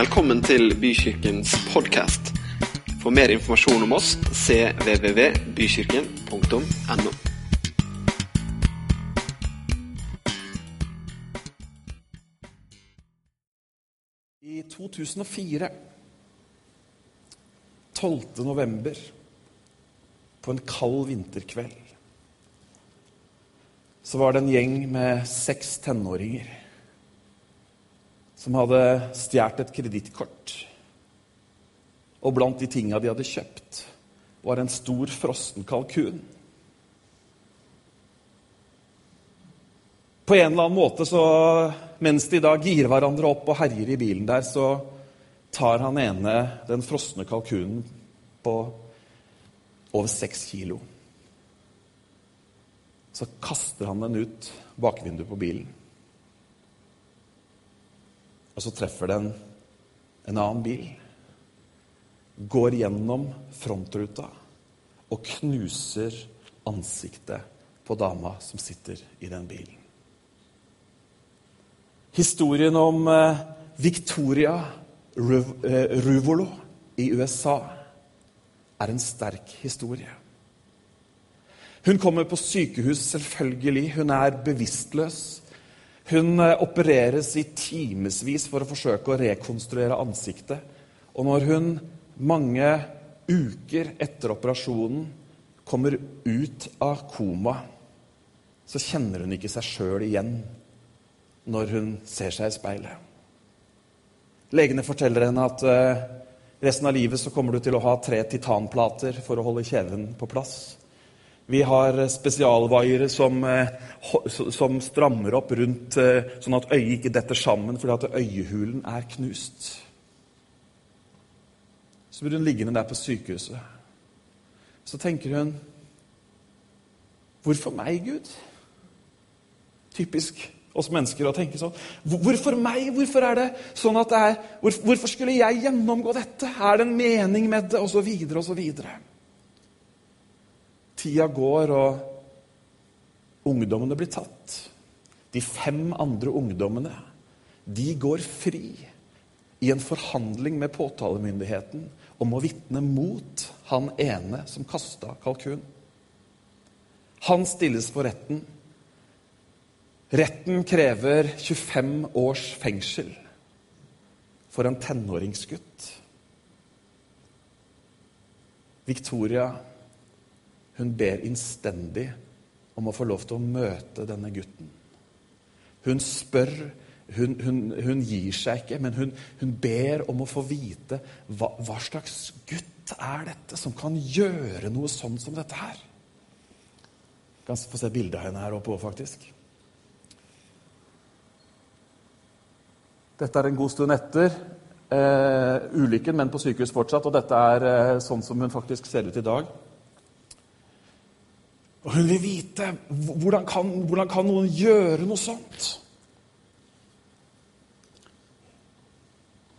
Velkommen til Bykirkens podkast. For mer informasjon om oss cvvvbykirken.no. I 2004, 12. november, på en kald vinterkveld, så var det en gjeng med seks tenåringer som hadde stjålet et kredittkort. Og blant de tinga de hadde kjøpt, var en stor frossen kalkun. På en eller annen måte, så, mens de da girer hverandre opp og herjer i bilen der, så tar han ene den frosne kalkunen på over seks kilo. Så kaster han den ut bakvinduet på bilen. Og så treffer den en annen bil. Går gjennom frontruta og knuser ansiktet på dama som sitter i den bilen. Historien om eh, Victoria eh, Ruvolo i USA er en sterk historie. Hun kommer på sykehus, selvfølgelig. Hun er bevisstløs. Hun eh, opereres i timevis for å forsøke å rekonstruere ansiktet. Og når hun mange uker etter operasjonen kommer ut av koma, så kjenner hun ikke seg sjøl igjen når hun ser seg i speilet. Legene forteller henne at uh, resten av livet så kommer du til å ha tre titanplater for å holde kjeven på plass. Vi har spesialvaiere som, uh, som, strammer opp rundt uh, sånn at øyet ikke detter sammen fordi at øyehulen er knust. Så blir hun liggende der på sykehuset. Så tenker hun Hvorfor meg, Gud? Typisk oss mennesker å tenke sånn. Hvorfor meg? Hvorfor er det sånn at det er Hvorfor skulle jeg gjennomgå dette? Er det en mening med det? Og så videre og så videre. Tida går, og ungdommene blir tatt. De fem andre ungdommene de går fri i en forhandling med påtalemyndigheten om å vitne mot han ene som kasta kalkun. Han stilles for retten. Retten krever 25 års fengsel for en tenåringsgutt. Victoria hun ber innstendig om å få lov til å møte denne gutten. Hun spør, hun, hun, hun gir seg ikke, men hun, hun, ber om å få vite hva, hva slags gutt er dette som kan gjøre noe sånn som dette her. Vi kan få se bildet av henne her oppe òg, faktisk. Dette er en god stund etter eh, ulykken, men på sykehus fortsatt. Og dette er eh, sånn som hun faktisk ser ut i dag. Og hun vil vite hvordan kan, hvordan kan noen gjøre noe sånt?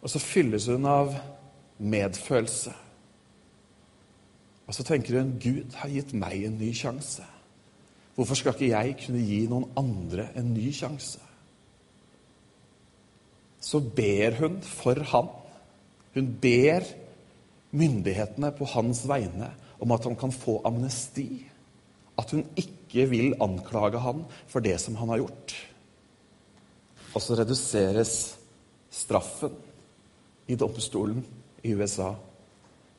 Og så fylles hun av medfølelse. Og så tenker hun Gud har gitt meg en ny sjanse. Hvorfor skal ikke jeg kunne gi noen andre en ny sjanse? så ber hun for han. Hun ber myndighetene på hans vegne om at han kan få amnesti. At hun ikke vil anklage han for det som han har gjort. Og så reduseres straffen i domstolen i USA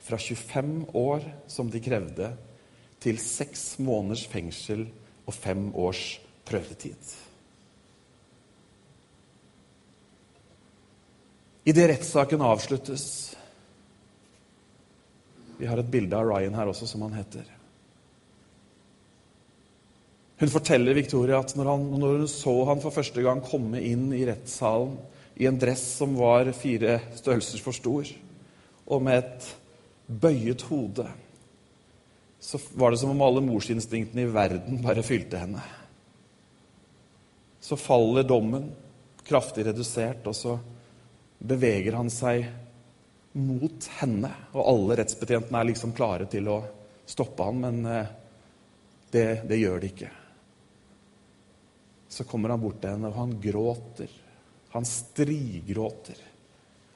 fra 25 år, som de krevde, til seks måneders fengsel og fem års prøvetid. Idet rettssaken avsluttes Vi har et bilde av Ryan her også, som han heter. Hun forteller Victoria at når, han, når hun så han for første gang komme inn i rettssalen i en dress som var fire størrelser for stor, og med et bøyet hode, så var det som om alle morsinstinktene i verden bare fylte henne. Så faller dommen, kraftig redusert, og så beveger han seg mot henne. Og alle rettsbetjentene er liksom klare til å stoppe han, men eh, det, det gjør de ikke. Så kommer han bort til henne, og han gråter. Han strigråter.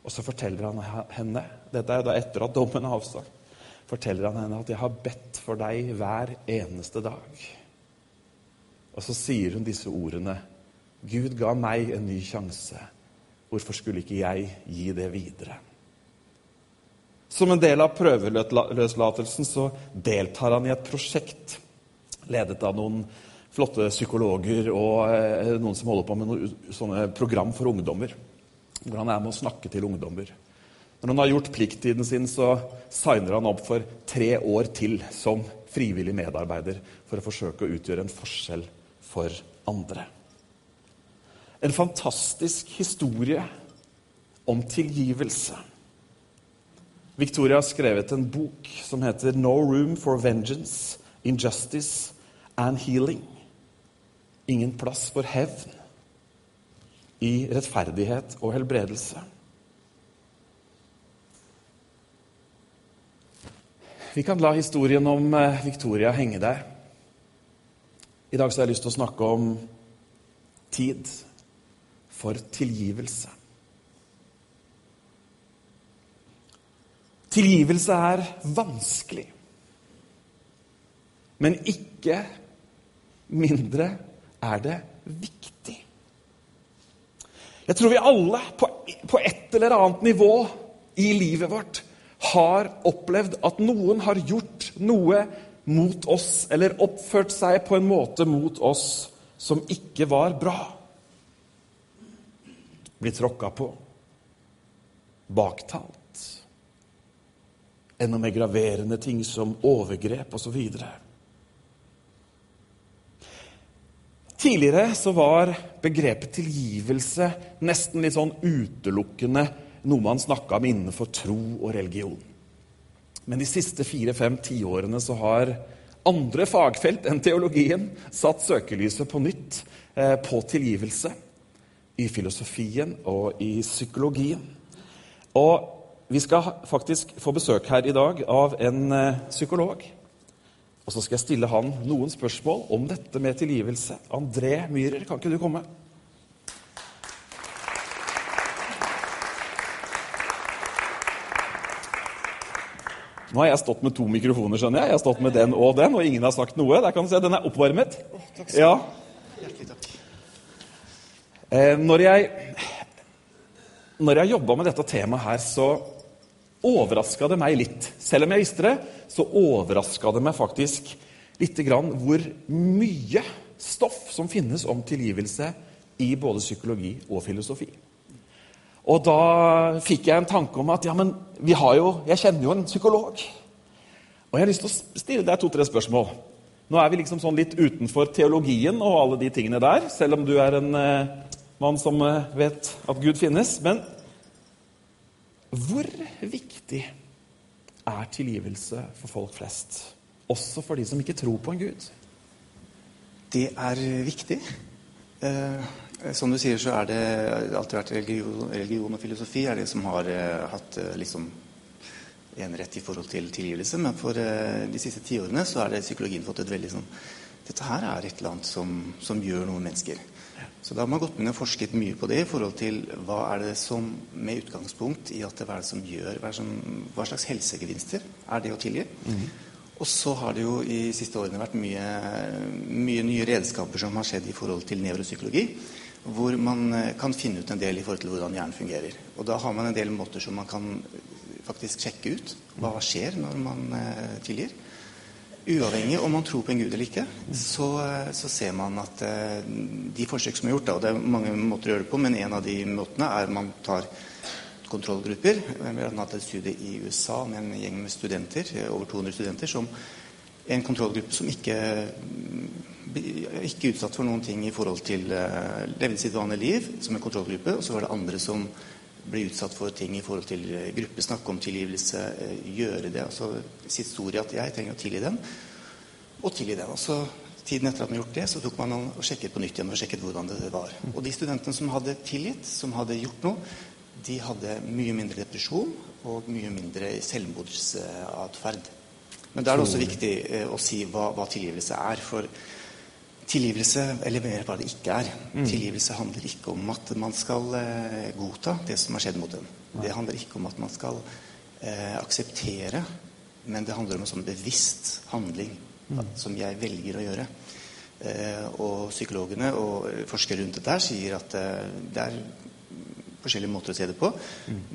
Og så forteller han henne Dette er jo da etter at dommen er avsagt. Forteller han henne at 'jeg har bedt for deg hver eneste dag'. Og så sier hun disse ordene. 'Gud ga meg en ny sjanse. Hvorfor skulle ikke jeg gi det videre?' Som en del av prøveløslatelsen så deltar han i et prosjekt ledet av noen flotte psykologer og eh, noen som holder på med noen program for ungdommer hvor han er med å snakke til ungdommer. Når han har gjort plikttiden sin, så signer han opp for tre år til som frivillig medarbeider for å forsøke å utgjøre en forskjell for andre. En fantastisk historie om tilgivelse. Victoria har skrevet en bok som heter 'No Room for Vengeance, Injustice and Healing'. Ingen plass for hevn, i rettferdighet og helbredelse. Vi kan la historien om eh, Victoria henge der. I dag så har jeg lyst til å snakke om tid for tilgivelse. Tilgivelse er vanskelig, men ikke mindre er det viktig. Jeg tror vi alle på, på et eller annet nivå i livet vårt har opplevd at noen har gjort noe mot oss, eller oppført seg på en måte mot oss som ikke var bra. Blitt tråkka på. Baktalt. Enda mer graverende ting som overgrep osv. Tidligere så var begrepet tilgivelse nesten litt sånn utelukkende noe man snakka om innenfor tro og religion. Men de siste fire-fem tiårene så har andre fagfelt enn teologien satt søkelyset på nytt eh, på tilgivelse. I filosofien og i psykologien. Og vi skal faktisk få besøk her i dag av en eh, psykolog og så skal jeg stille han noen spørsmål om dette med tilgivelse. André Myhrer, kan ikke du komme? Nå har jeg stått med to mikrofoner, skjønner jeg. Jeg har stått med den og den, og ingen har sagt noe. Der kan du se, Den er oppvarmet. Oh, takk skal ja. Hjertelig takk. Eh, når jeg, når jeg jobba med dette temaet her, så overraska det meg litt. Selv om jeg visste det, så overraska det meg faktisk litt grann hvor mye stoff som finnes om tilgivelse i både psykologi og filosofi. Og da fikk jeg en tanke om at ja, men vi har jo, jeg kjenner jo en psykolog. Og jeg har lyst til å stille deg to-tre spørsmål. Nå er vi liksom sånn litt utenfor teologien og alle de tingene der, selv om du er en eh, mann som eh, vet at Gud finnes. Men hvor viktig er tilgivelse for folk flest? Også for de som ikke tror på en gud? Det er viktig. Eh, som du sier, så er det alltid vært religion, religion og filosofi er det som har eh, hatt eh, liksom enerett i forhold til tilgivelse. Men for eh, de siste tiårene så er det psykologien fått et veldig sånn Dette her er et eller annet som, som gjør noen mennesker. Så da har man gått inn og forsket mye på det i forhold til hva er det som, med utgangspunkt i at det, hva er det som gjør hva, som, hva slags helsegevinster er det å tilgi? Mm. Og så har det jo i siste årene vært mye, mye nye redskaper som har skjedd i forhold til nevropsykologi, hvor man eh, kan finne ut en del i forhold til hvordan hjernen fungerer. Og da har man en del måter som man kan faktisk sjekke ut hva skjer når man eh, tilgir. Uavhengig om man tror på en gud eller ikke, så, så ser man at eh, de forsøk som er gjort, da, og det er mange måter å gjøre det på, men en av de måtene er man tar kontrollgrupper. Vi har hatt et studie i USA med en gjeng med studenter, eh, over 200 studenter, som en kontrollgruppe som ikke ikke utsatt for noen ting i forhold til levde sitt vanlige liv som en kontrollgruppe. Og så var det andre som ble utsatt for ting i forhold til eh, gruppe, snakke om tilgivelse, eh, gjøre det. altså Sitt historie at jeg trenger å tilgi den, og tilgi den. Og så Tiden etter at man har gjort det, så tok man og sjekket på nytt igjen og sjekket hvordan det var. Og de studentene som hadde tilgitt, som hadde gjort noe, de hadde mye mindre depresjon og mye mindre selvmordsatferd. Men da er det også viktig eh, å si hva, hva tilgivelse er. For Tilgivelse, eller mer hva det ikke er. Tilgivelse handler ikke om at man skal eh, godta det som har skjedd mot en. Det handler ikke om at man skal eh, akseptere, men det handler om en sånn bevisst handling som jeg velger å gjøre. Eh, og psykologene og forskere rundt dette her sier at eh, det er forskjellige måter å se det på.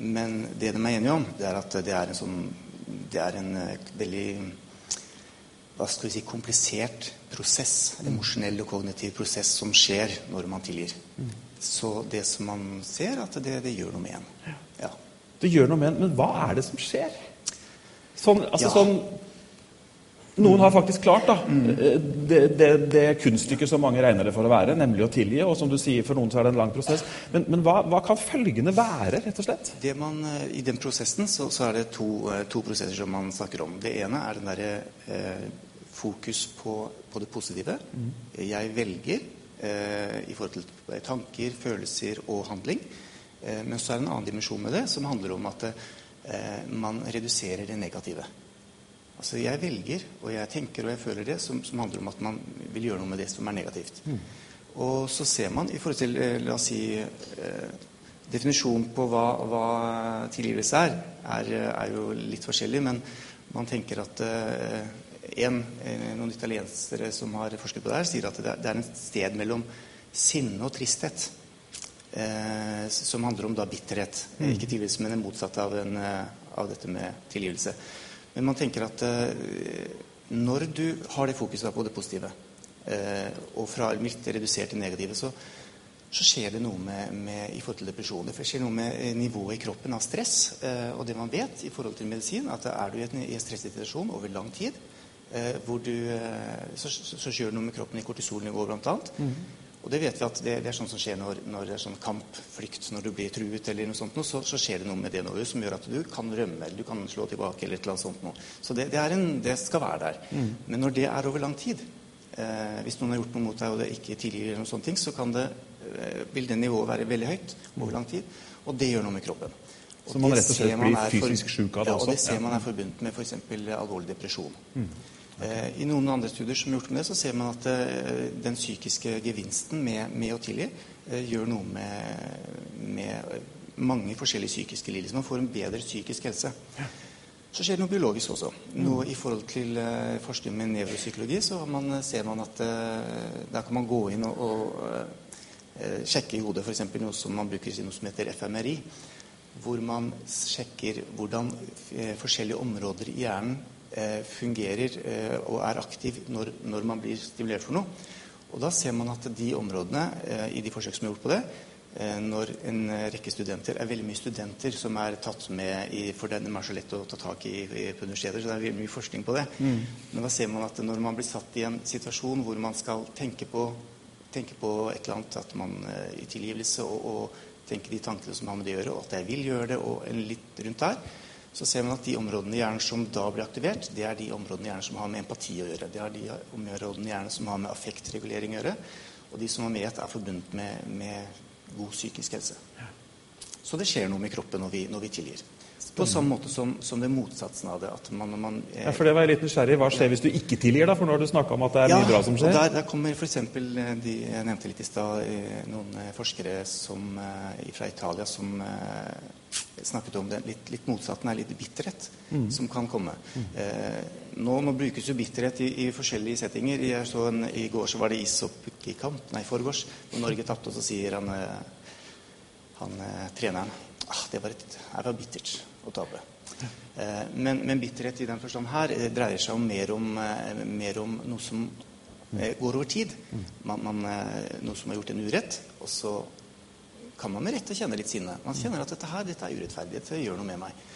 Men det de er enige om, det er at det er en sånn Det er en eh, veldig hva skal vi si, komplisert prosess, emosjonell og kognitiv prosess som skjer når man tilgir. Så det som man ser, at det, det gjør noe med en. Ja. Det gjør noe med en, men hva er det som skjer? Sånn, altså Ja. sånn Noen har faktisk klart da, det, det, det kunststykket som mange regner det for å være, nemlig å tilgi. Og som du sier, for noen så er det en lang prosess. Men, men hva, hva kan følgene være, rett og slett? Det man, eh, I den prosessen så, så er det to, eh, to prosesser som man snakker om. Det ene er den derre eh, fokus på, på det positive. Jeg velger eh, i forhold til tanker, følelser og handling. Eh, men så er det en annen dimensjon med det, som handler om at eh, man reduserer det negative. Altså Jeg velger, og jeg tenker og jeg føler det, som, som handler om at man vil gjøre noe med det som er negativt. Og så ser man i forhold til, eh, la oss si eh, Definisjonen på hva, hva tilgivelse er, er, er jo litt forskjellig, men man tenker at eh, en, eh, noen italiensere som har forsket på det her, sier at det er, det er en sted mellom sinne og tristhet. Eh, som handler om da bitterhet. Mm. Ikke tilgivelse, men det motsatte av, en, eh, av dette med tilgivelse. Men man tenker at eh, når du har det fokuset på det positive, eh, og fra litt redusert til negative, så, så skjer det noe med, med, i forhold til depresjon. Det skjer noe med eh, nivået i kroppen av stress. Og det man vet i forhold til medisin, at er du i en, i en stresset situasjon over lang tid, du, så, så, så skjer det noe med kroppen i kortisolnivået bl.a. Og det vet vi at det, det er sånn som skjer når, når det er sånn kamp, flykt, når du blir truet eller noe sånt, noe, så, så skjer det noe med det nå som gjør at du kan rømme eller du kan slå tilbake eller et eller annet sånt noe. Så det, det, en, det skal være der. Men når det er over lang tid, eh, hvis noen har gjort noe mot deg og det ikke tilgir eller noen sånne ting, så kan det, eh, vil det nivået være veldig høyt over lang tid, og det gjør noe med kroppen. Og Så man rett og slett blir fysisk syk av det også? ja, og det ser man er forbundet med f.eks. alvorlig depresjon. Eh, I noen andre studier som er gjort med det, så ser man at eh, den psykiske gevinsten med, med å tilgi eh, gjør noe med, med mange forskjellige psykiske lidelser. Man får en bedre psykisk helse. Så skjer det noe biologisk også. Noe I forhold til eh, forskning med nevropsykologi så man, ser man at eh, der kan man gå inn og, og eh, sjekke i hodet f.eks. noe som man bruker noe som heter FMRI. Hvor man sjekker hvordan forskjellige områder i hjernen fungerer eh, og er aktiv når, når man blir stimulert for noe. Og da ser man at de områdene, eh, i de forsøk som er gjort på det, eh, når en eh, rekke studenter er veldig mye studenter som er tatt med i For den er så lett å ta tak i, i på universiteter, så det er veldig mye forskning på det. Men da ser man at når man blir satt i en situasjon hvor man skal tenke på, tenke på et eller annet, at man eh, i tilgivelse og, og tenke de tankene som har med det å gjøre, og at jeg vil gjøre det, og en litt rundt der, så ser man at de områdene i hjernen som da blir aktivert, det er de områdene i hjernen som har med empati å gjøre. Det er de områdene i hjernen som har med affektregulering å gjøre. Og de som har med er forbundet med, med god psykisk helse. Så det skjer noe med kroppen når vi, når vi tilgir. På samme måte som, som det motsatsen av det. At man, man, eh, Ja, for det var jeg litt nysgjerrig. Hva skjer hvis du ikke tilgir, da? For nå har du snakka om at det er mye bra som skjer. der, der kommer f.eks. de Jeg nevnte litt i stad eh, noen eh, forskere som, eh, fra Italia som eh, snakket om det. Litt, litt motsatten er litt bitterhet som kan komme. Eh, nå, nå brukes jo bitterhet i, i forskjellige settinger. En, I går så var det ishockeykamp, nei, forgårs, hvor Norge tapte, og så sier han, eh, han eh, treneren ah, det var, et, det var bittert å tape. Eh, men, men bitterhet i den forstand her eh, dreier seg om mer, om eh, mer om noe som går over tid. Man, man, noe som har gjort en urett, og så kan man med rette kjenne litt sinne. Man kjenner at dette her, dette er urettferdig, dette gjør noe med meg.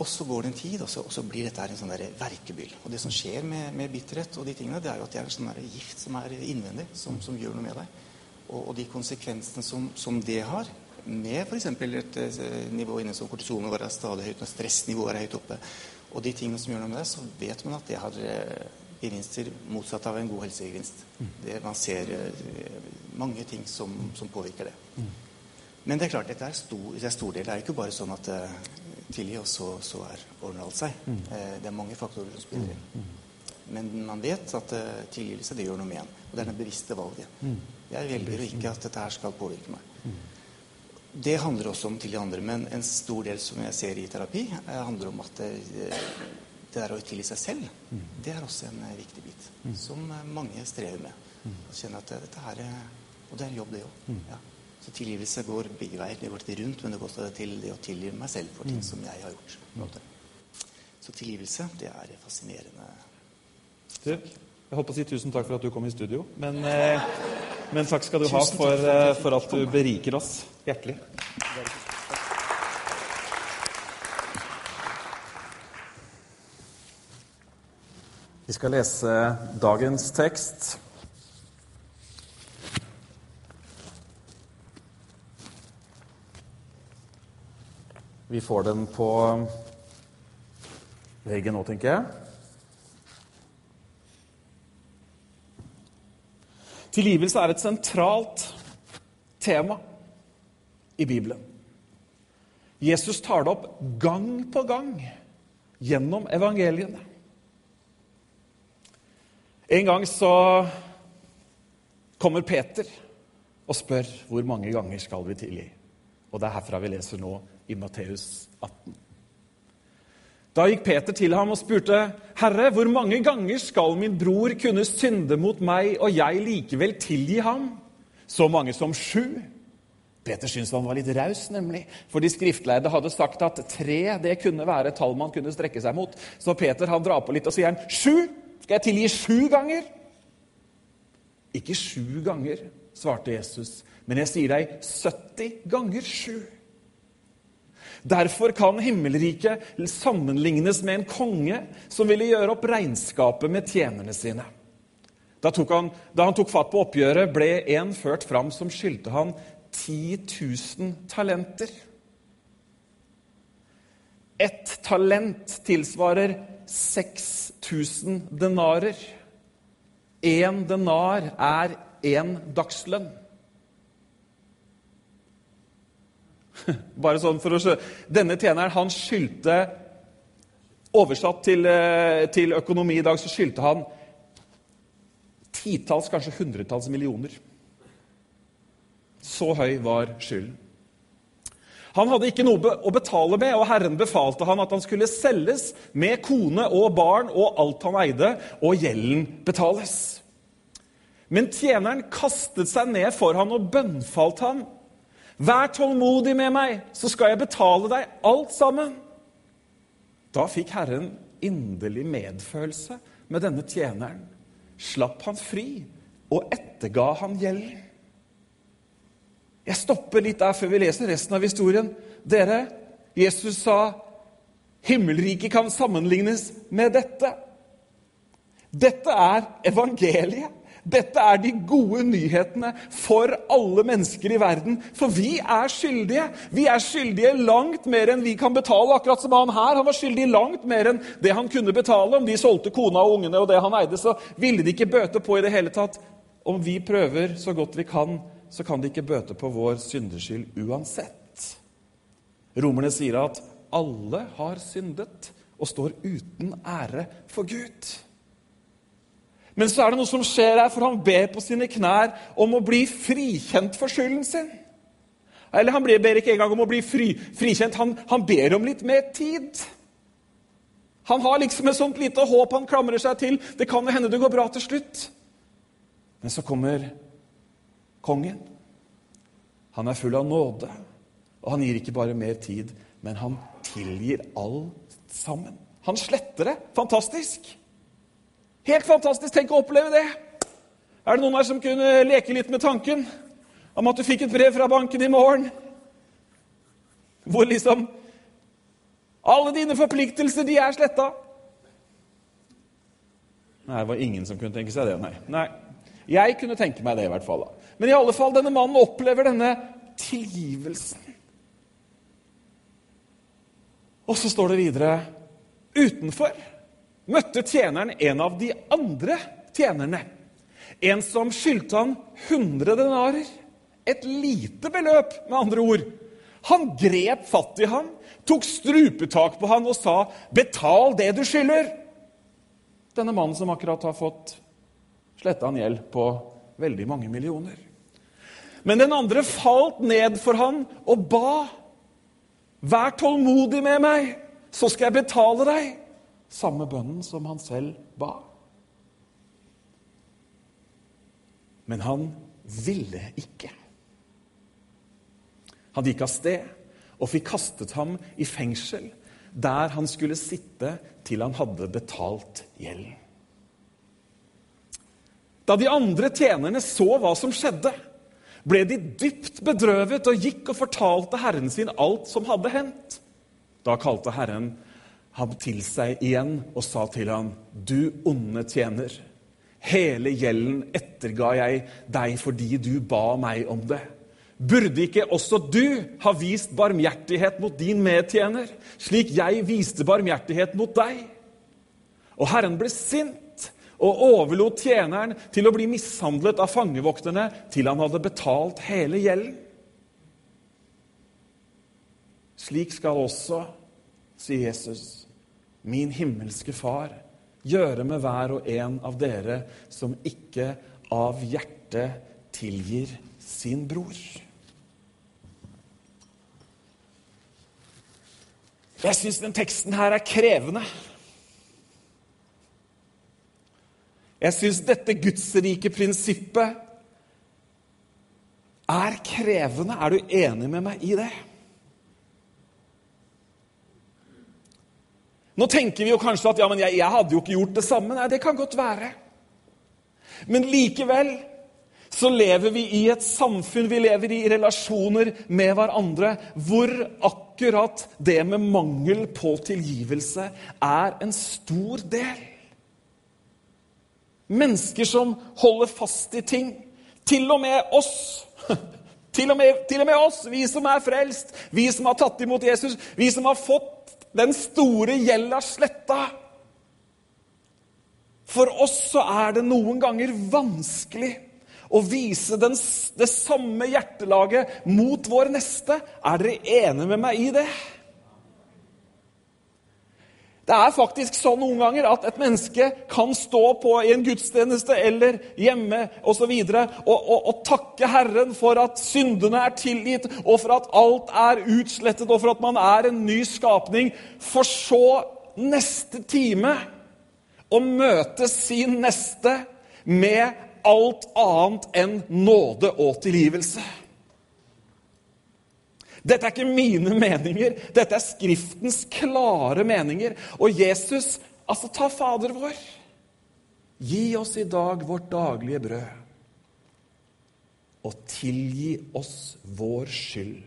Og så går det en tid, og så, og så blir dette en sånn verkebyll. Og det som skjer med, med bitterhet og de tingene, det er jo at det er en sånn gift som er innvendig, som, som gjør noe med deg. Og, og de konsekvensene som, som det har, med f.eks. et eh, nivå inne som kortisonen er stadig høyt, når stressnivået er høyt oppe, og de tingene som gjør noe med det, så vet man at det har eh, gevinster motsatt av en god helsegevinst. Det, man ser eh, mange ting som, som påvirker det. Men det er klart, dette er stor, det er stor del. Det er ikke bare sånn at uh, og så, så er ordner alt seg. Det er mange faktorer som spiller inn. Men man vet at uh, tilgivelse det gjør noe med en. Og Det er det bevisste valget. Jeg velger ikke at dette her skal påvirke meg. Det handler også om til de andre, men en stor del som jeg ser i terapi, eh, handler om at det, det der å tilgi seg selv, det er også en eh, viktig bit. Som eh, mange strever med. Å kjenne at dette her er Og det er en jobb, det òg. Ja. Så tilgivelse går begge veier. Det går til rundt, men det går også til det å tilgi meg selv for ting som jeg har gjort. Så tilgivelse, det er fascinerende. Du, jeg holdt på å si tusen takk for at du kom i studio, men, eh, men takk skal du ha for, for at eh, for at du beriker oss. Hjertelig. Vi skal lese dagens tekst. Vi får den på veggen nå, tenker jeg. Tilgivelse er et sentralt tema i Bibelen. Jesus tar det opp gang på gang gjennom evangeliene. En gang så kommer Peter og spør hvor mange ganger skal vi tilgi. Og det er herfra vi leser nå i Matteus 18. Da gikk Peter til ham og spurte, 'Herre, hvor mange ganger skal min bror kunne synde mot meg, og jeg likevel tilgi ham?' Så mange som sju. Peter syntes han var litt raus, nemlig, for de skriftlærde hadde sagt at tre det kunne være tall man kunne strekke seg mot. Så Peter han drar på litt og sier 'Sju? Skal jeg tilgi sju ganger?' Ikke sju ganger, svarte Jesus, men jeg sier deg 70 ganger sju. Derfor kan himmelriket sammenlignes med en konge som ville gjøre opp regnskapet med tjenerne sine. Da, han, da han tok fatt på oppgjøret, ble en ført fram som skyldte han 10 000 talenter. Ett talent tilsvarer 6000 denarer. Én denar er én dagslønn. Bare sånn for å skjønne. Denne tjeneren han skyldte Oversatt til, eh, til økonomi i dag så skyldte han titalls, kanskje hundretalls millioner. Så høy var skylden. Han hadde ikke noe å betale med, og Herren befalte han at han skulle selges med kone og barn og alt han eide, og gjelden betales. Men tjeneren kastet seg ned for han og bønnfalt han. Vær tålmodig med meg, så skal jeg betale deg alt sammen. Da fikk Herren inderlig medfølelse med denne tjeneren, slapp han fri og etterga han gjelden. Jeg stopper litt der før vi leser resten av historien. Dere, Jesus sa himmelriket kan sammenlignes med dette. Dette er evangeliet. Dette er de gode nyhetene for alle mennesker i verden. For vi er skyldige. Vi er skyldige langt mer enn vi kan betale. Akkurat som han her. Han var skyldig langt mer enn det han kunne betale. Om de solgte kona og ungene og det han eide, så ville de ikke bøte på i det hele tatt. Om vi prøver så godt vi kan, så kan de ikke bøte på vår syndeskyld uansett. Romerne sier at alle har syndet og står uten ære for Gud. Men så er det noe som skjer her, for han ber på sine knær om å bli frikjent for skylden sin. Eller han ber ikke engang om å bli fri, frikjent, han, han ber om litt mer tid. Han har liksom et sånt lite håp han klamrer seg til. Det kan jo hende det går bra til slutt. Men så kommer kongen. Han er full av nåde, og han gir ikke bare mer tid, men han tilgir alt sammen. Han sletter det. Fantastisk! Helt fantastisk! Tenk å oppleve det! Er det noen her som kunne leke litt med tanken om at du fikk et brev fra banken i morgen? Hvor liksom Alle dine forpliktelser, de er sletta. Nei, det var ingen som kunne tenke seg det, nei. nei. Jeg kunne tenke meg det, i hvert fall. da. Men i alle fall, denne mannen opplever denne tilgivelsen. Og så står det videre Utenfor møtte tjeneren en av de andre tjenerne. En som skyldte han 100 denarer. Et lite beløp, med andre ord. Han grep fatt i ham, tok strupetak på han og sa, 'Betal det du skylder!' Denne mannen som akkurat har fått sletta en gjeld på veldig mange millioner. Men den andre falt ned for han og ba. Vær tålmodig med meg, så skal jeg betale deg. Samme bønnen som han selv ba. Men han ville ikke. Han gikk av sted og fikk kastet ham i fengsel, der han skulle sitte til han hadde betalt gjelden. Da de andre tjenerne så hva som skjedde, ble de dypt bedrøvet og gikk og fortalte herren sin alt som hadde hendt. Da kalte herren ham til seg igjen og sa til ham, Du onde tjener, hele gjelden etterga jeg deg fordi du ba meg om det. Burde ikke også du ha vist barmhjertighet mot din medtjener, slik jeg viste barmhjertighet mot deg? Og Herren ble sint og overlot tjeneren til å bli mishandlet av fangevokterne til han hadde betalt hele gjelden. Slik skal også, sier Jesus, min himmelske Far gjøre med hver og en av dere som ikke av hjertet tilgir sin bror. Jeg syns den teksten her er krevende. Jeg syns dette gudsrike prinsippet er krevende. Er du enig med meg i det? Nå tenker vi jo kanskje at ja, men jeg, jeg hadde jo ikke gjort det samme. Nei, det kan godt være. Men likevel så lever vi i et samfunn, vi lever i relasjoner med hverandre, hvor akkurat det med mangel på tilgivelse er en stor del. Mennesker som holder fast i ting. Til og med oss. Til og med, til og med oss, vi som er frelst, vi som har tatt imot Jesus, vi som har fått den store gjelda sletta. For oss så er det noen ganger vanskelig å vise den, det samme hjertelaget mot vår neste. Er dere enige med meg i det? Det er faktisk sånn noen ganger at et menneske kan stå på i en gudstjeneste eller hjemme osv. Og, og, og, og takke Herren for at syndene er tilgitt, og for at alt er utslettet, og for at man er en ny skapning. For så neste time å møte sin neste med alt annet enn nåde og tilgivelse. Dette er ikke mine meninger, dette er Skriftens klare meninger. Og Jesus, altså ta Fader vår. Gi oss i dag vårt daglige brød. Og tilgi oss vår skyld,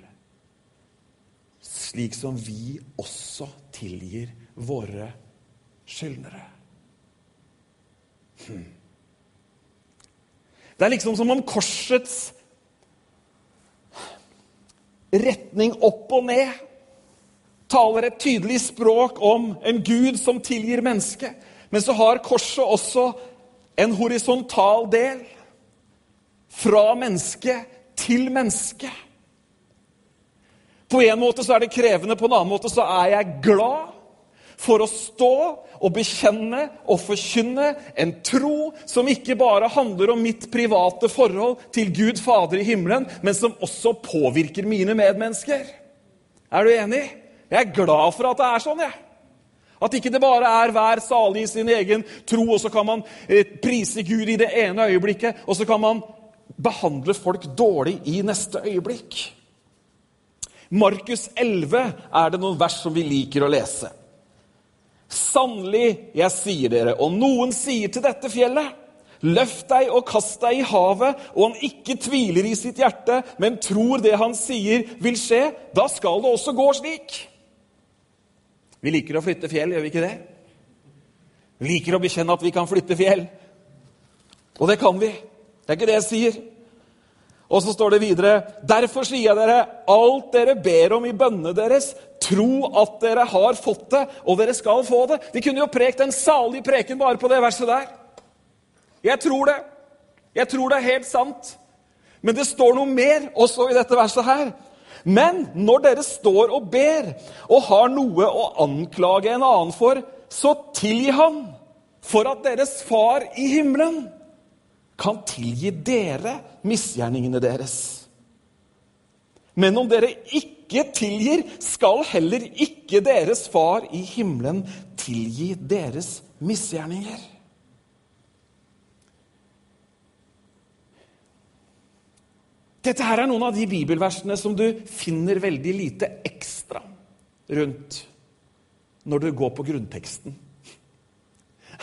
slik som vi også tilgir våre skyldnere. Hm. Det er liksom som om korsets retning opp og ned taler et tydelig språk om en Gud som tilgir mennesket. Men så har korset også en horisontal del. Fra menneske til menneske. På en måte så er det krevende, på en annen måte så er jeg glad for å stå og bekjenne og forkynne en tro som ikke bare handler om mitt private forhold til Gud Fader i himmelen, men som også påvirker mine medmennesker. Er du enig? Jeg er glad for at det er sånn. jeg. At ikke det bare er hver salig i sin egen tro, og så kan man eh, prise Gud i det ene øyeblikket, og så kan man behandle folk dårlig i neste øyeblikk. Markus 11 er det noen vers som vi liker å lese. Sannelig, jeg sier dere, og noen sier til dette fjellet Løft deg og kast deg i havet, og han ikke tviler i sitt hjerte, men tror det han sier, vil skje, da skal det også gå slik. Vi liker å flytte fjell, gjør vi ikke det? Vi liker å bekjenne at vi kan flytte fjell. Og det kan vi. Det er ikke det jeg sier. Og så står det videre.: Derfor sier jeg dere, alt dere ber om i bønnene deres, tro at dere har fått det, og dere skal få det. De kunne jo prekt en salig preken bare på det verset der. Jeg tror det. Jeg tror det er helt sant. Men det står noe mer også i dette verset her. Men når dere står og ber og har noe å anklage en annen for, så tilgi han, for at deres far i himmelen kan tilgi dere misgjerningene deres. Men om dere ikke tilgir, skal heller ikke deres far i himmelen tilgi deres misgjerninger. Dette her er noen av de bibelversene som du finner veldig lite ekstra rundt når du går på grunnteksten.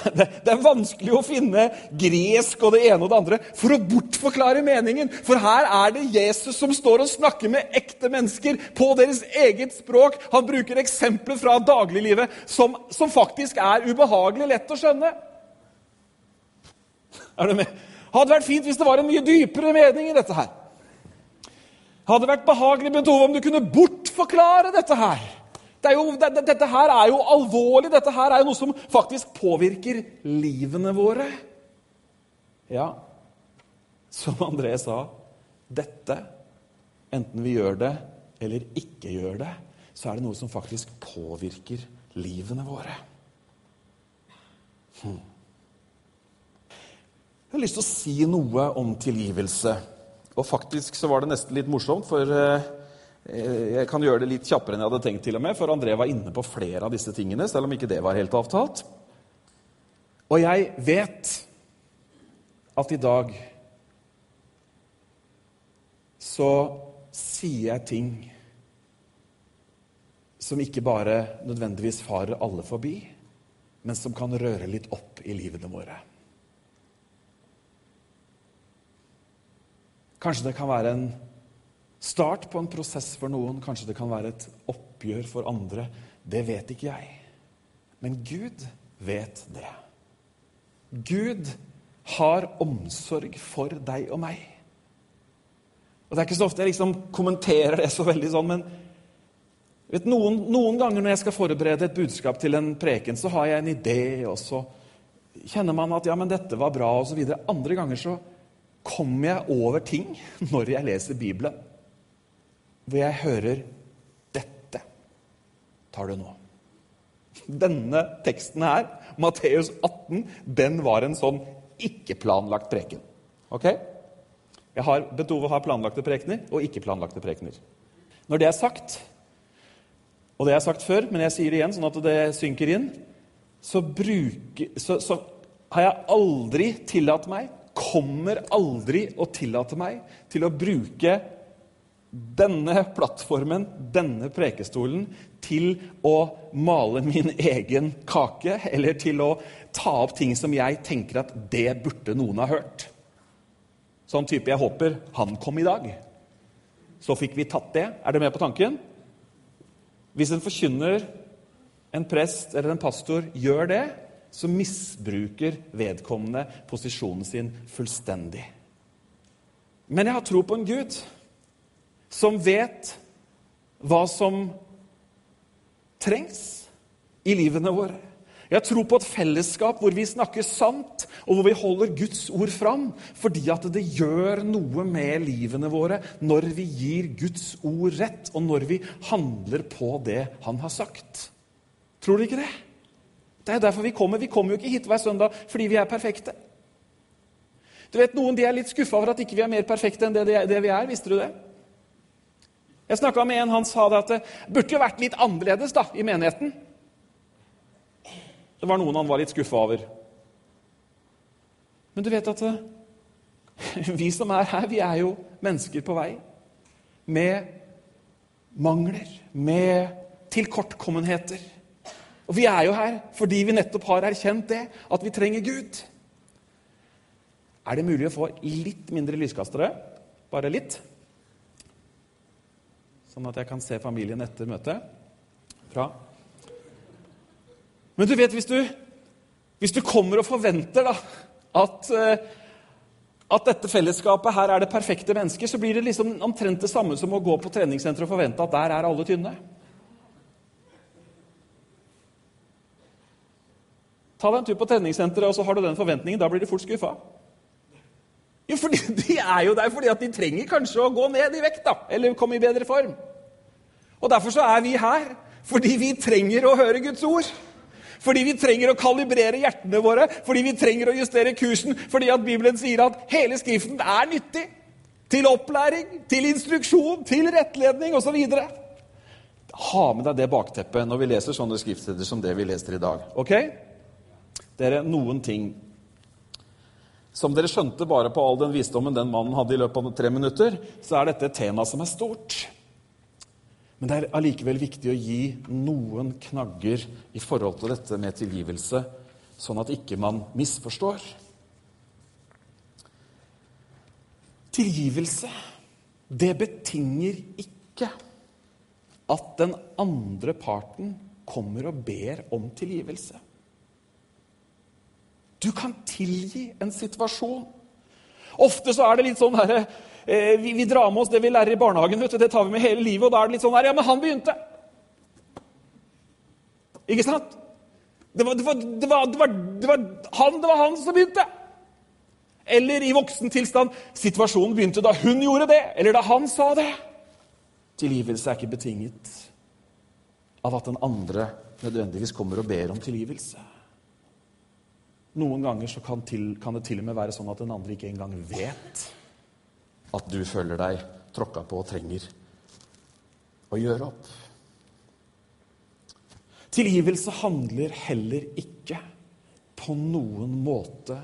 Det, det, er vanskelig å finne gresk og det ene og det andre for å bortforklare meningen. For her er det Jesus som står og snakker med ekte mennesker på deres eget språk. Han bruker eksempler fra dagliglivet som, som faktisk er ubehagelig lett å skjønne. Er du med? Hadde vært fint hvis det var en mye dypere mening i dette her. Hadde vært behagelig Bentove, om du kunne bortforklare dette her. Det jo, det, dette her er jo alvorlig. Dette her er jo noe som faktisk påvirker livene våre. Ja, som André sa Dette, enten vi gjør det eller ikke gjør det, så er det noe som faktisk påvirker livene våre. Hm. Jeg har lyst til å si noe om tilgivelse. Og faktisk så var det nesten litt morsomt, for eh, jeg kan gjøre det litt kjappere enn jeg hadde tenkt, til og med, for André var inne på flere av disse tingene, selv om ikke det var helt avtalt. Og jeg vet at i dag så sier jeg ting som ikke bare nødvendigvis farer alle forbi, men som kan røre litt opp i livene våre. Kanskje det kan være en start på en prosess for noen. Kanskje det kan være et oppgjør for andre. Det vet ikke jeg. Men Gud vet det. Gud har omsorg for deg og meg. Og Det er ikke så ofte jeg liksom kommenterer det så veldig sånn, men vet, noen, noen, ganger når jeg skal forberede et budskap til en preken, så har jeg en idé, og så kjenner man at ja, men dette var bra, osv. Andre ganger så kommer jeg over ting når jeg leser Bibelen, hvor jeg hører Dette tar du nå. Denne teksten her, Matteus 18, den var en sånn ikke-planlagt preken. Ok? Jeg har Ove ha planlagte prekener og ikke-planlagte prekener. Når det er sagt, og det jeg sagt før, men jeg sier det igjen sånn at det synker inn, så, bruker, så, så har jeg aldri tillatt meg kommer aldri å tillate meg til å bruke denne plattformen, denne prekestolen, til å male min egen kake, eller til å ta opp ting som jeg tenker at det burde noen ha hørt. Sånn type jeg håper han kom i dag. Så fikk vi tatt det. Er dere med på tanken? Hvis en forkynner, en prest eller en pastor gjør det, så misbruker vedkommende posisjonen sin fullstendig. Men jeg har tro på en Gud som vet hva som trengs i livene våre. Jeg tror på et fellesskap hvor vi snakker sant, og hvor vi holder Guds ord fram. Fordi at det gjør noe med livene våre når vi gir Guds ord rett, og når vi handler på det han har sagt. Tror du ikke det? Det er derfor vi kommer. Vi kommer jo ikke hit hver søndag fordi vi er perfekte. Du vet, Noen de er litt skuffa over at ikke vi er mer perfekte enn det, det vi er. Visste du det? Jeg snakka med en, han sa det at det burde jo vært litt annerledes da, i menigheten. Det var noen han var litt skuffa over. Men du vet at eh, vi som er her, vi er jo mennesker på vei. Med mangler, med tilkortkommenheter. Og vi er jo her fordi vi nettopp har erkjent det, at vi trenger Gud. Er det mulig å få litt mindre lyskastere? Bare litt? Sånn at jeg kan se familien etter møtet. Bra. Men du vet, hvis du, hvis du kommer og forventer da, at, eh, at dette fellesskapet her er det perfekte mennesket, så blir det liksom omtrent det samme som å gå på treningssenteret og forvente at der er alle tynne. Ta deg en tur på treningssenteret, og så har du den forventningen. Da blir du fort skuffa. Jo, fordi De er jo der fordi at de trenger kanskje å gå ned i vekt, da, eller komme i bedre form. Og Derfor så er vi her, fordi vi trenger å høre Guds ord. Fordi vi trenger å kalibrere hjertene våre, fordi vi trenger å justere kursen, fordi at Bibelen sier at hele Skriften er nyttig. Til opplæring, til instruksjon, til rettledning osv. Ha med deg det bakteppet når vi leser sånne skriftsteder som det vi leser i dag. ok? Dere, noen ting som dere skjønte bare på all den visdommen den mannen hadde i løpet av tre minutter, så er dette et tema som er stort. Men det er allikevel viktig å gi noen knagger i forhold til dette med tilgivelse, sånn at ikke man misforstår. Tilgivelse, det betinger ikke at den andre parten kommer og ber om tilgivelse. Du kan tilgi en situasjon. Ofte så er det litt sånn herre eh, vi, vi, drar med oss det vi lærer i barnehagen. vet du, Det tar vi med hele livet. Og da er det litt sånn her Ja, men han begynte! Ikke sant? Det var, det var, det var, det var, han, det var han som begynte! Eller i voksen tilstand situasjonen begynte da hun gjorde det, eller da han sa det. Tilgivelse er ikke betinget av at den andre nødvendigvis kommer og ber om tilgivelse. Noen ganger kan, til, kan, det til og med være sånn at den andre ikke engang vet at du føler deg tråkka på og trenger å gjøre opp. Tilgivelse handler heller ikke på noen måte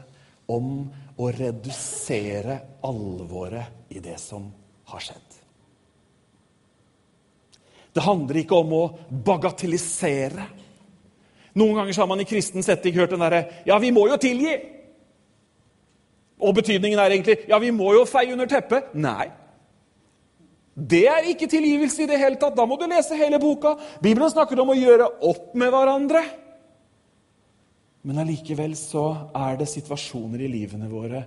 om å redusere alvoret i det som har skjedd. Det handler ikke om å bagatellisere noen ganger har man i kristen setting hørt den derre Ja, vi må jo tilgi! Og betydningen er egentlig Ja, vi må jo feie under teppet. Nei. Det er ikke tilgivelse i det hele tatt. Da må du lese hele boka. Bibelen snakker om å gjøre opp med hverandre. Men allikevel så er det situasjoner i livene våre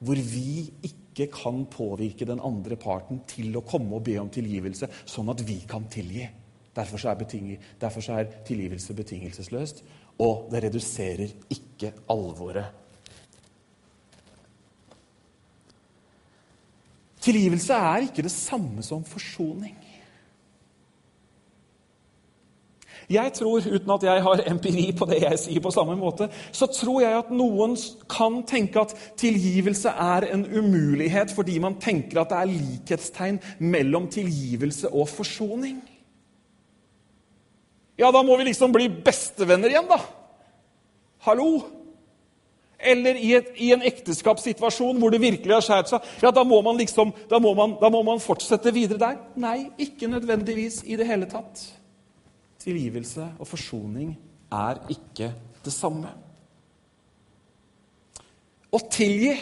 hvor vi ikke kan påvirke den andre parten til å komme og be om tilgivelse, sånn at vi kan tilgi. Derfor er, derfor er tilgivelse betingelsesløst, og det reduserer ikke alvoret. Tilgivelse er ikke det samme som forsoning. Jeg tror, uten at jeg har empiri på det jeg sier, på samme måte, så tror jeg at noen kan tenke at tilgivelse er en umulighet fordi man tenker at det er likhetstegn mellom tilgivelse og forsoning. Ja, da må vi liksom bli bestevenner igjen, da. Hallo? Eller i, et, i en ekteskapssituasjon hvor det virkelig har skjært seg. Ja, da må, man liksom, da, må man, da må man fortsette videre der. Nei, ikke nødvendigvis i det hele tatt. Tilgivelse og forsoning er ikke det samme. Å tilgi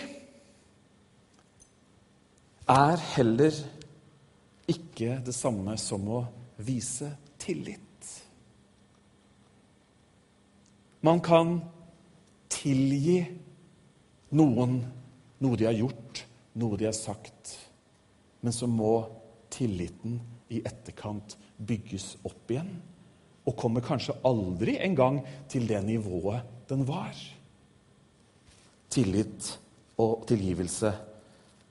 er heller ikke det samme som å vise tillit. Man kan tilgi noen noe de har gjort, noe de har sagt. Men så må tilliten i etterkant bygges opp igjen. Og kommer kanskje aldri engang til det nivået den var. Tillit og tilgivelse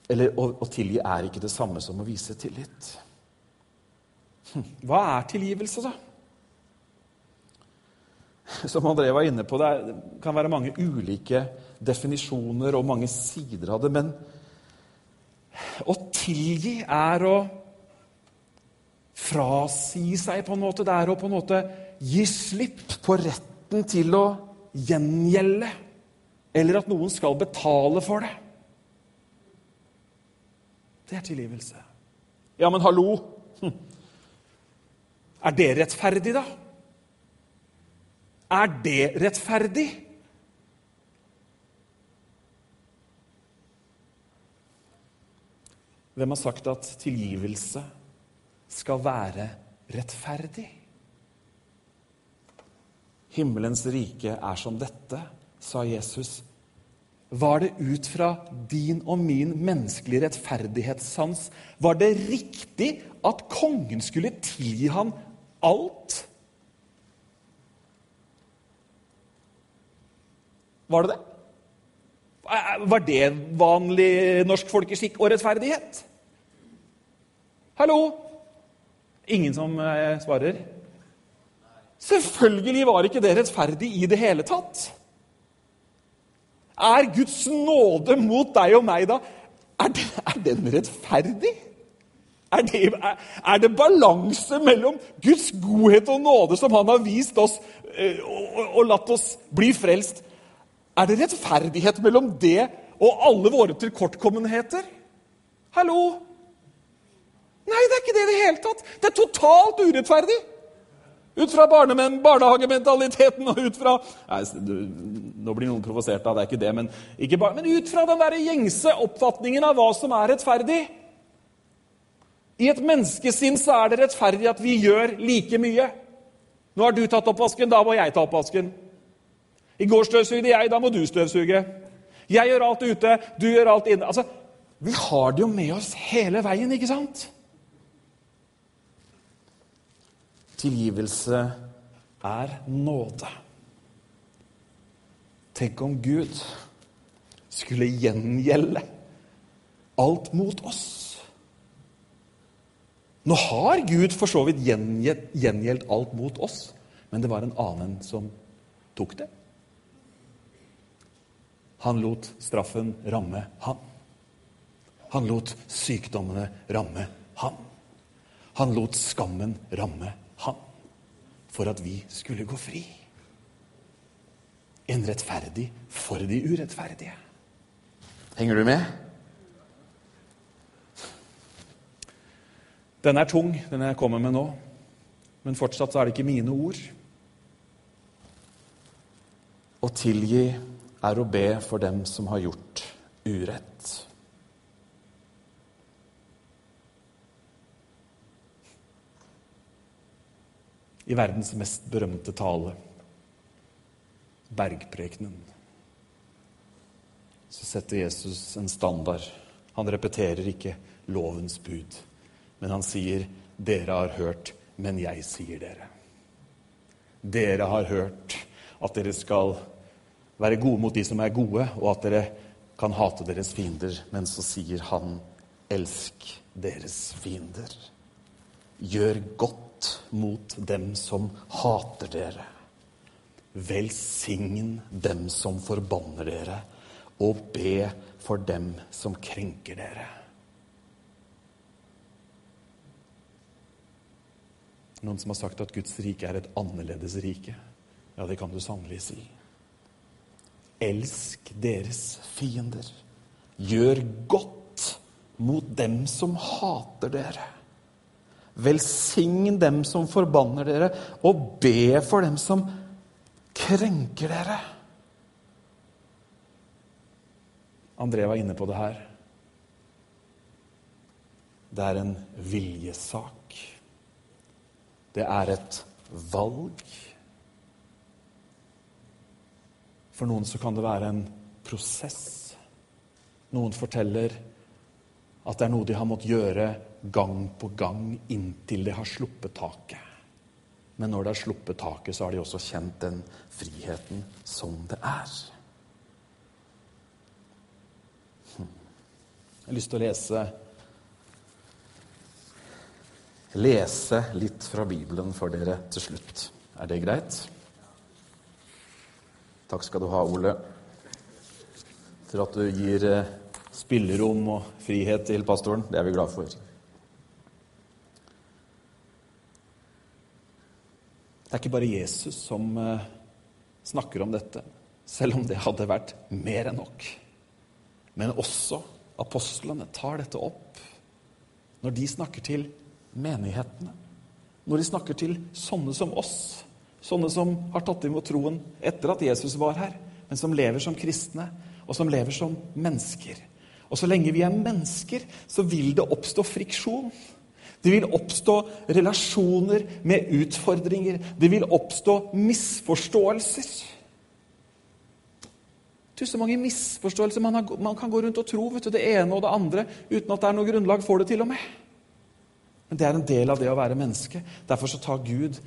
Eller å, å tilgi er ikke det samme som å vise tillit. Hm, hva er tilgivelse, da? som André var inne på, det kan være mange ulike definisjoner og mange sider av det. Men å tilgi er å frasi seg på en måte. Det er å på en måte gi slipp på retten til å gjengjelde. Eller at noen skal betale for det. Det er tilgivelse. Ja, men hallo! Hm. Er det rettferdig, da? Er det rettferdig? Hvem har sagt at tilgivelse skal være rettferdig? Himmelens rike er som dette, sa Jesus. Var det ut fra din og min menneskelige rettferdighetssans Var det riktig at kongen skulle tilgi ham alt? Var det det? Var det vanlig norsk folkeskikk og rettferdighet? Hallo? Ingen som eh, svarer? Selvfølgelig var ikke det rettferdig i det hele tatt. Er Guds nåde mot deg og meg, da? Er den, er den rettferdig? Er det, er, er det, balanse mellom Guds godhet og nåde som Han har vist oss eh, og, og, og latt oss bli frelst? Er det rettferdighet mellom det og alle våre tilkortkommenheter? Hallo? Nei, det er ikke det i det hele tatt. Det er totalt urettferdig. Ut fra barnehagementaliteten og ut fra nei, Nå blir noen provosert av det, er ikke det, men, ikke bare, men ut fra den der gjengse oppfatningen av hva som er rettferdig. I et menneskesinn så er det rettferdig at vi gjør like mye. Nå har du tatt oppvasken, da må jeg ta oppvasken. I går støvsugde jeg, da må du støvsuge. Jeg gjør alt ute, du gjør alt inne. Altså, Vi har det jo med oss hele veien, ikke sant? Tilgivelse er nåde. Tenk om Gud skulle gjengjelde alt mot oss. Nå har Gud for så vidt gjengjeldt alt mot oss, men det var en annen som tok det. Han lot straffen ramme han. Han lot sykdommene ramme han. Han lot skammen ramme han for at vi skulle gå fri. En rettferdig for de urettferdige. Henger du med? Den er tung, den jeg kommer med nå. Men fortsatt så er det ikke mine ord. Å tilgi er å be for dem som har gjort urett. I verdens mest berømte tale, bergprekenen, så setter Jesus en standard. Han repeterer ikke lovens bud, men han sier, 'Dere har hørt, men jeg sier dere'. Dere har hørt at dere skal være gode mot de som er gode, og at dere kan hate deres fiender. Men så sier han, 'Elsk deres fiender'. Gjør godt mot dem som hater dere. Velsign dem som forbanner dere, og be for dem som krenker dere. Noen som har sagt at Guds rike er et annerledes rike. Ja, det kan du sannelig si. Elsk deres fiender. Gjør godt mot dem som hater dere. Velsign dem som forbanner dere, og be for dem som krenker dere. André var inne på det her. Det er en viljesak. Det er et valg. For noen så kan det være en prosess. Noen forteller at det er noe de har måttet gjøre gang på gang inntil de har sluppet taket. Men når de har sluppet taket, så har de også kjent den friheten som det er. Hm. Jeg har lyst til å lese lese litt fra Bibelen for dere til slutt. Er det greit? Takk skal du ha, Ole, for at du gir eh, spillerom og frihet til pastoren. Det er vi glad for. Det er ikke bare Jesus som eh, snakker om dette, selv om det hadde vært mer enn nok. Men også apostlene tar dette opp når de snakker til menighetene. Når de snakker til sånne som oss Sånne som har tatt imot troen etter at Jesus var her, men som lever som kristne, og som lever som mennesker. Og så lenge vi er mennesker, så vil det oppstå friksjon. Det vil oppstå relasjoner med utfordringer. Det vil oppstå misforståelser. Du, så mange misforståelser man, har, man kan gå rundt og tro vet du, det ene og det andre uten at det er noe grunnlag for det, til og med. Men det er en del av det å være menneske. Derfor så tar Gud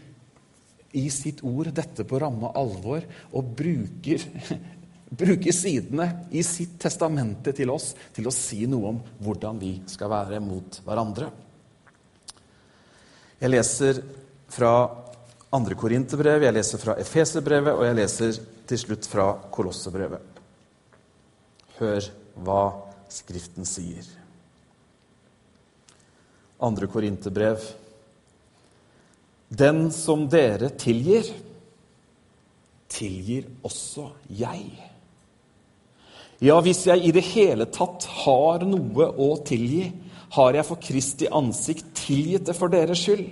i sitt ord dette på ramme alvor og bruker, bruker sidene i sitt testamente til oss til å si noe om hvordan vi skal være mot hverandre. Jeg leser fra andre Korinterbrev, jeg leser fra Efeserbrevet, og jeg leser til slutt fra Kolossebrevet. Hør hva Skriften sier. Andre Korinterbrev. Den som dere tilgir, tilgir også jeg. Ja, hvis jeg i det hele tatt har noe å tilgi, har jeg for Kristi ansikt tilgitt det for deres skyld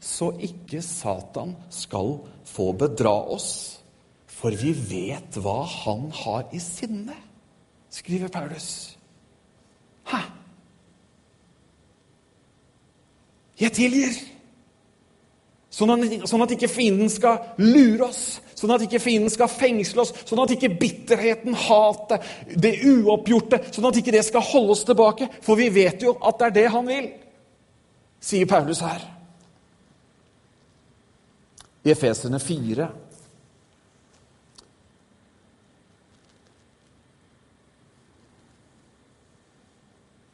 så ikke Satan skal få bedra oss. For vi vet hva han har i sinne, skriver Paulus. Hæ? Jeg tilgir. Sånn sånn at, ikke fienden skal lure oss, sånn at ikke fienden skal fengsle oss, sånn at ikke bitterheten, hatet, det uoppgjorte sånn at ikke det skal holde oss tilbake. For vi vet jo at det er det han vil, sier Paulus her i Efeserne 4.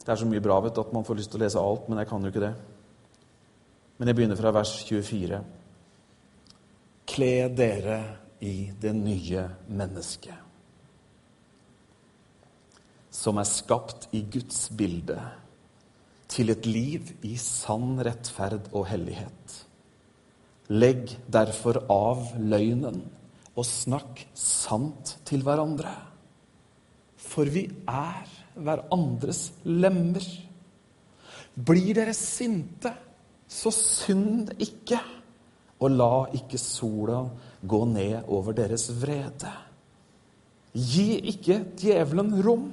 Det er så mye bra vet du, at man får lyst til å lese alt, men jeg kan jo ikke det. Men jeg begynner fra vers 24. Kle dere i det nye mennesket, som er skapt i Guds bilde, til et liv i sann rettferd og hellighet. Legg derfor av løgnen og snakk sant til hverandre. For vi er hverandres lemmer. Blir dere sinte, så synd ikke, og la ikke sola gå ned over deres vrede. Gi ikke djevelen rom.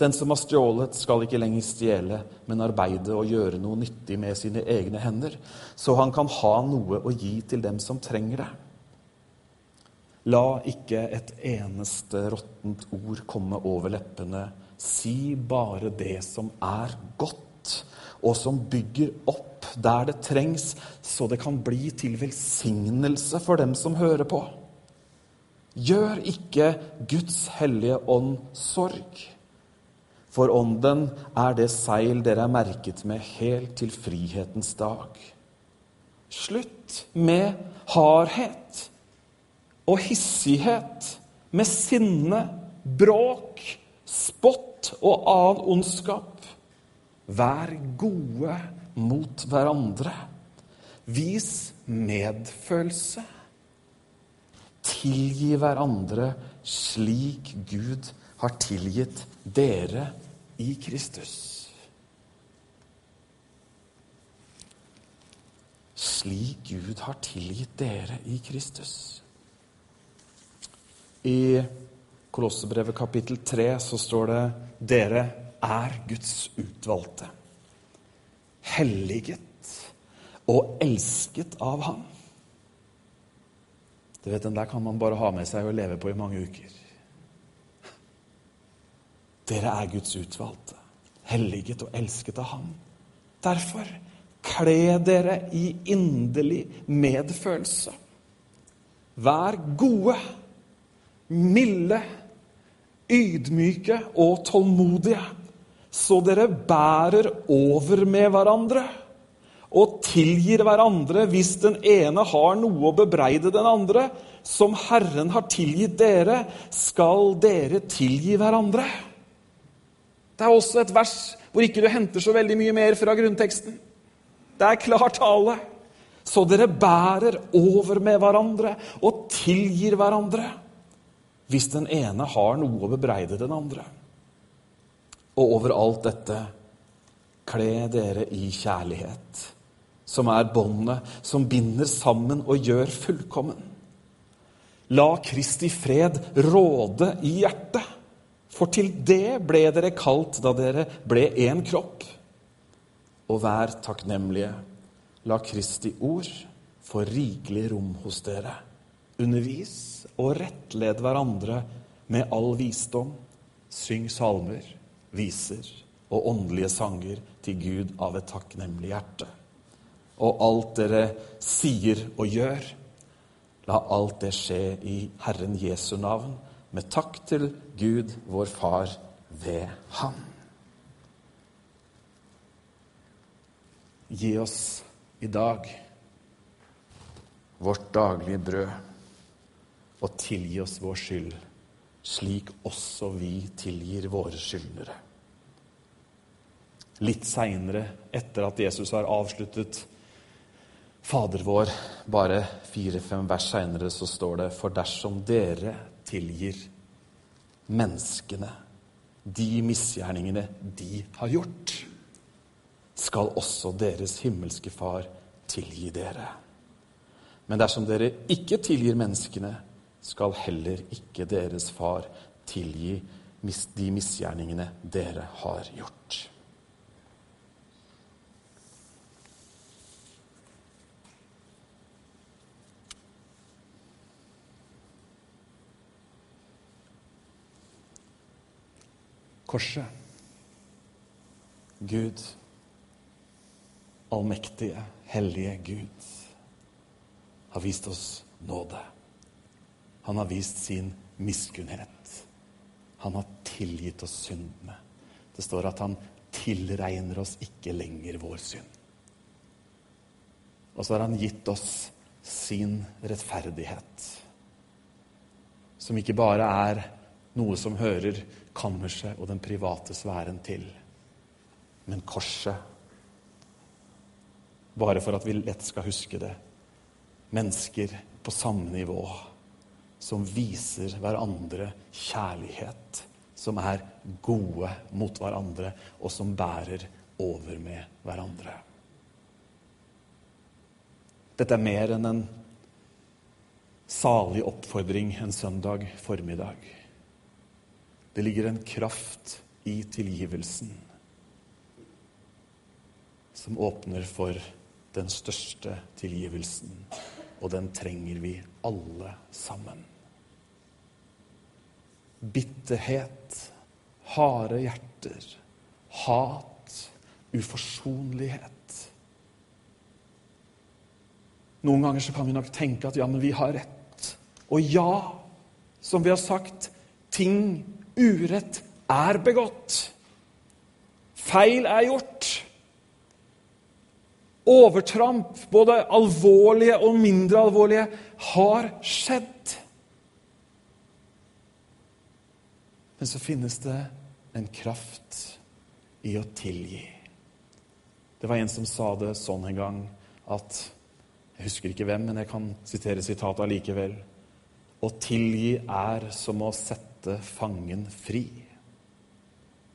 Den som har stjålet, skal ikke lenger stjele, men arbeide og gjøre noe nyttig med sine egne hender, så han kan ha noe å gi til dem som trenger det. La ikke et eneste råttent ord komme over leppene. Si bare det som er godt, og som bygger opp der det trengs, så det kan bli til velsignelse for dem som hører på. Gjør ikke Guds hellige ånd sorg. For ånden er det seil dere er merket med helt til frihetens dag. Slutt med hardhet og hissighet, med sinne, bråk, spott og annen ondskap. Vær gode mot hverandre. Vis medfølelse. Tilgi hverandre slik Gud har tilgitt dere i Kristus. Slik Gud har tilgitt dere i Kristus. I Kolossebrevet kapittel 3 så står det dere er Guds utvalgte. Helliget og elsket av Ham. Du vet, Den der kan man bare ha med seg og leve på i mange uker. Dere er Guds utvalgte, helliget og elsket av Ham. Derfor kle dere i inderlig medfølelse. Vær gode, milde, ydmyke og tålmodige, så dere bærer over med hverandre og tilgir hverandre hvis den ene har noe å bebreide den andre. Som Herren har tilgitt dere, skal dere tilgi hverandre. Det er også et vers hvor ikke du henter så veldig mye mer fra grunnteksten. Det er klar tale. Så dere bærer over med hverandre og tilgir hverandre hvis den ene har noe å bebreide den andre. Og over alt dette kle dere i kjærlighet, som er båndet som binder sammen og gjør fullkommen. La Kristi fred råde i hjertet. For til det ble dere kalt da dere ble én kropp. Og vær takknemlige. La Kristi ord få rikelig rom hos dere. Undervis og rettled hverandre med all visdom. Syng salmer, viser og åndelige sanger til Gud av et takknemlig hjerte. Og alt dere sier og gjør, la alt det skje i Herren Jesu navn med takk til Gud, vår Far, ved Han. Gi oss i dag vårt daglige brød, og tilgi oss vår skyld, slik også vi tilgir våre skyldnere. Litt seinere, etter at Jesus har avsluttet Fader vår, bare fire-fem vers seinere, så står det For dersom dere tilgir menneskene de misgjerningene de har gjort, skal også deres himmelske Far tilgi dere. Men dersom dere ikke tilgir menneskene, skal heller ikke deres Far tilgi de misgjerningene dere har gjort. Korset. Gud, allmektige, hellige Gud, har vist oss nåde. Han har vist sin miskunnhet. Han har tilgitt oss syndene. Det står at han tilregner oss ikke lenger vår synd. Og så har han gitt oss sin rettferdighet, som ikke bare er noe som hører kammerset og den private sfæren til, men korset. Bare for at vi lett skal huske det. Mennesker på samme nivå som viser hverandre kjærlighet, som er gode mot hverandre, og som bærer over med hverandre. Dette er mer enn en salig oppfordring en søndag formiddag. Det ligger en kraft i tilgivelsen som åpner for den største tilgivelsen, og den trenger vi alle sammen. Bitterhet, harde hjerter, hat, uforsonlighet. Noen ganger så kan vi nok tenke at ja, men vi har rett. Og ja, som vi har sagt, ting urett er begått. Feil er gjort. Overtramp, både alvorlige og mindre alvorlige, har skjedd. Men så finnes det en kraft i å tilgi. Det var en som sa det sånn en gang at Jeg husker ikke hvem, men jeg kan sitere sitatet allikevel. Å tilgi er som å sette fangen fri,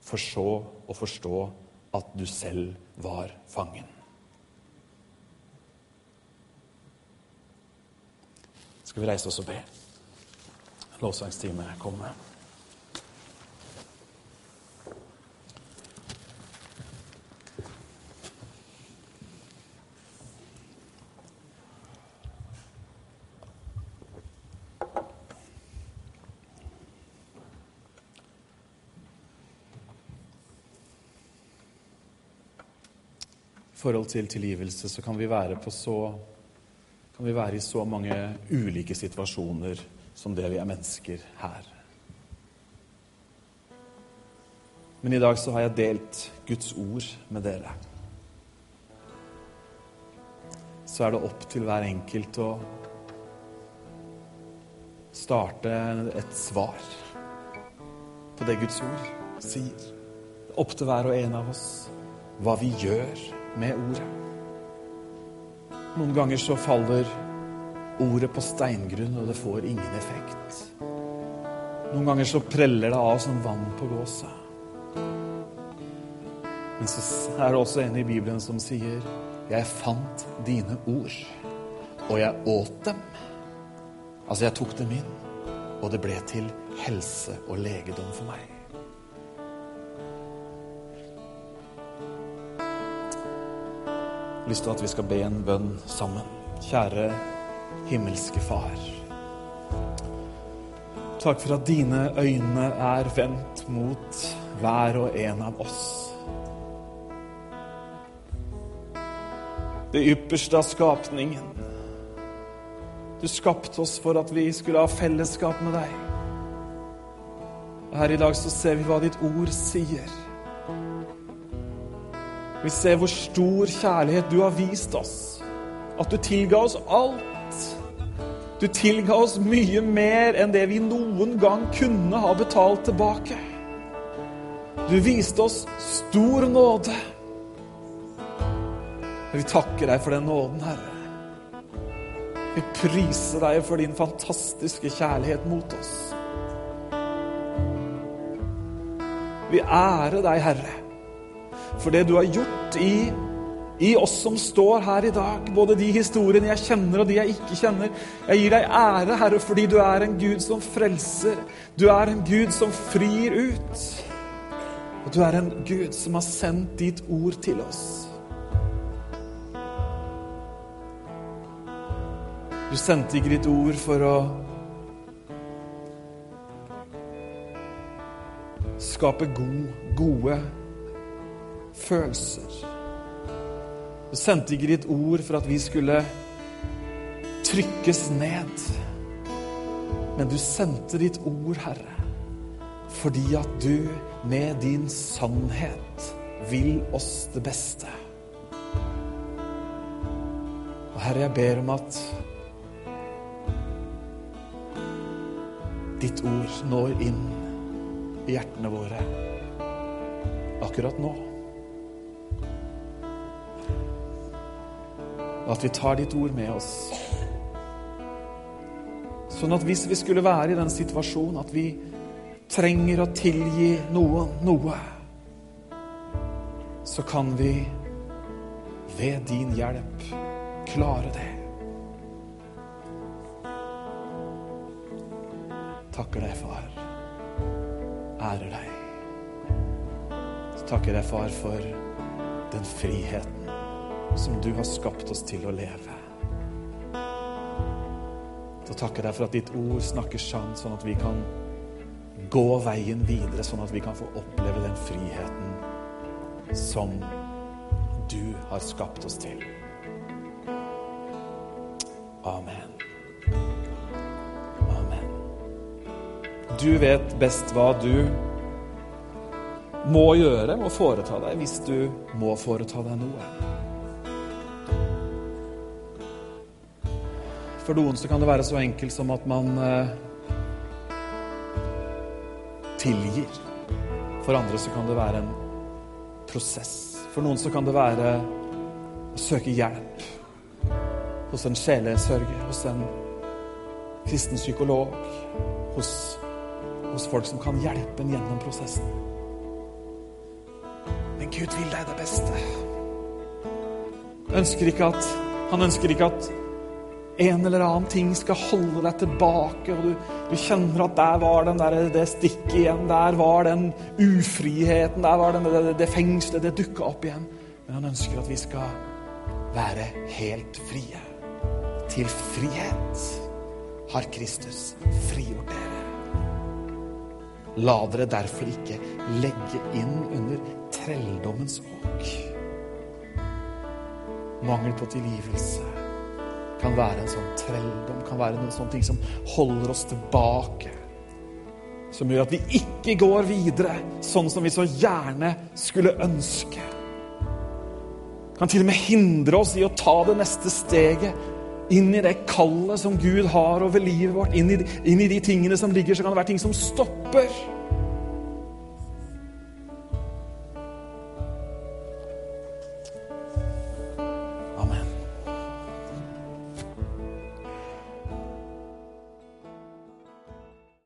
for så å forstå at du selv var fangen. Skal vi reise oss og be? Lovsangstime kommer. Forhold til tilgivelse, så kan vi være, så, kan vi være i så mange ulike situasjoner som det vi er mennesker her. Men i dag så har jeg delt Guds ord med dere. Så er det opp til hver enkelt å starte et svar på det Guds ord sier. Opp til hver og en av oss hva vi gjør med ordet. Noen ganger så faller ordet på steingrunn, og det får ingen effekt. Noen ganger så preller det av som vann på gåsa. Men så er det også en i Bibelen som sier 'Jeg fant dine ord, og jeg åt dem'. Altså, jeg tok dem inn, og det ble til helse og legedom for meg. Lyst til at vi skal be en bønn sammen. Kjære himmelske Far. Takk for at dine øyne er vendt mot hver og en av oss. Det ypperste av skapningen. Du skapte oss for at vi skulle ha fellesskap med deg. Og her i dag så ser vi hva ditt ord sier. Vi ser hvor stor kjærlighet du har vist oss. At du tilga oss alt. Du tilga oss mye mer enn det vi noen gang kunne ha betalt tilbake. Du viste oss stor nåde. Vi takker deg for den nåden, Herre. Vi priser deg for din fantastiske kjærlighet mot oss. Vi ærer deg, Herre, for det du har gjort i, i oss som står her i dag. Både de historiene jeg kjenner og de jeg ikke kjenner. Jeg gir deg ære, Herre, fordi du er en Gud som frelser. Du er en Gud som frir ut. Og du er en Gud som har sendt ditt ord til oss. Du sendte ikke ditt ord for å skape god, gode følelser. Du sendte ikke ditt ord for at vi skulle trykkes ned. Men du sendte ditt ord, Herre, fordi at du med din sannhet vil oss det beste. Og Herre, jeg ber om at ditt ord når inn i hjertene våre akkurat nå. Og at vi tar ditt ord med oss. Sånn at hvis vi skulle være i den situasjonen at vi trenger å tilgi noen noe, så kan vi ved din hjelp klare det. Takker deg, far. Ærer deg. Så takker deg, far, for den friheten som du har skapt oss til å leve. Så takker jeg deg for at ditt ord snakker sant, sånn at vi kan gå veien videre, sånn at vi kan få oppleve den friheten som du har skapt oss til. Amen. Amen. Du vet best hva du må gjøre, må foreta deg, hvis du må foreta deg noe. For noen så kan det være så enkelt som at man eh, tilgir. For andre så kan det være en prosess. For noen så kan det være å søke hjelp hos en sjelesørger, hos en kristen psykolog, hos, hos folk som kan hjelpe en gjennom prosessen. Men Gud vil deg det beste. Ønsker at, han ønsker ikke at en eller annen ting skal holde deg tilbake, og du, du kjenner at der var den der, det stikket igjen, der var den ufriheten, der var den, det, det fengselet, det dukka opp igjen. Men han ønsker at vi skal være helt frie. Til frihet har Kristus frigjort dere. La dere derfor ikke legge inn under trelldommens åk. Mangel på tilgivelse kan være en sånn trelldom, kan være noe sånt som holder oss tilbake. Som gjør at vi ikke går videre sånn som vi så gjerne skulle ønske. Kan til og med hindre oss i å ta det neste steget inn i det kallet som Gud har over livet vårt, inn i, inn i de tingene som ligger, så kan det være ting som stopper.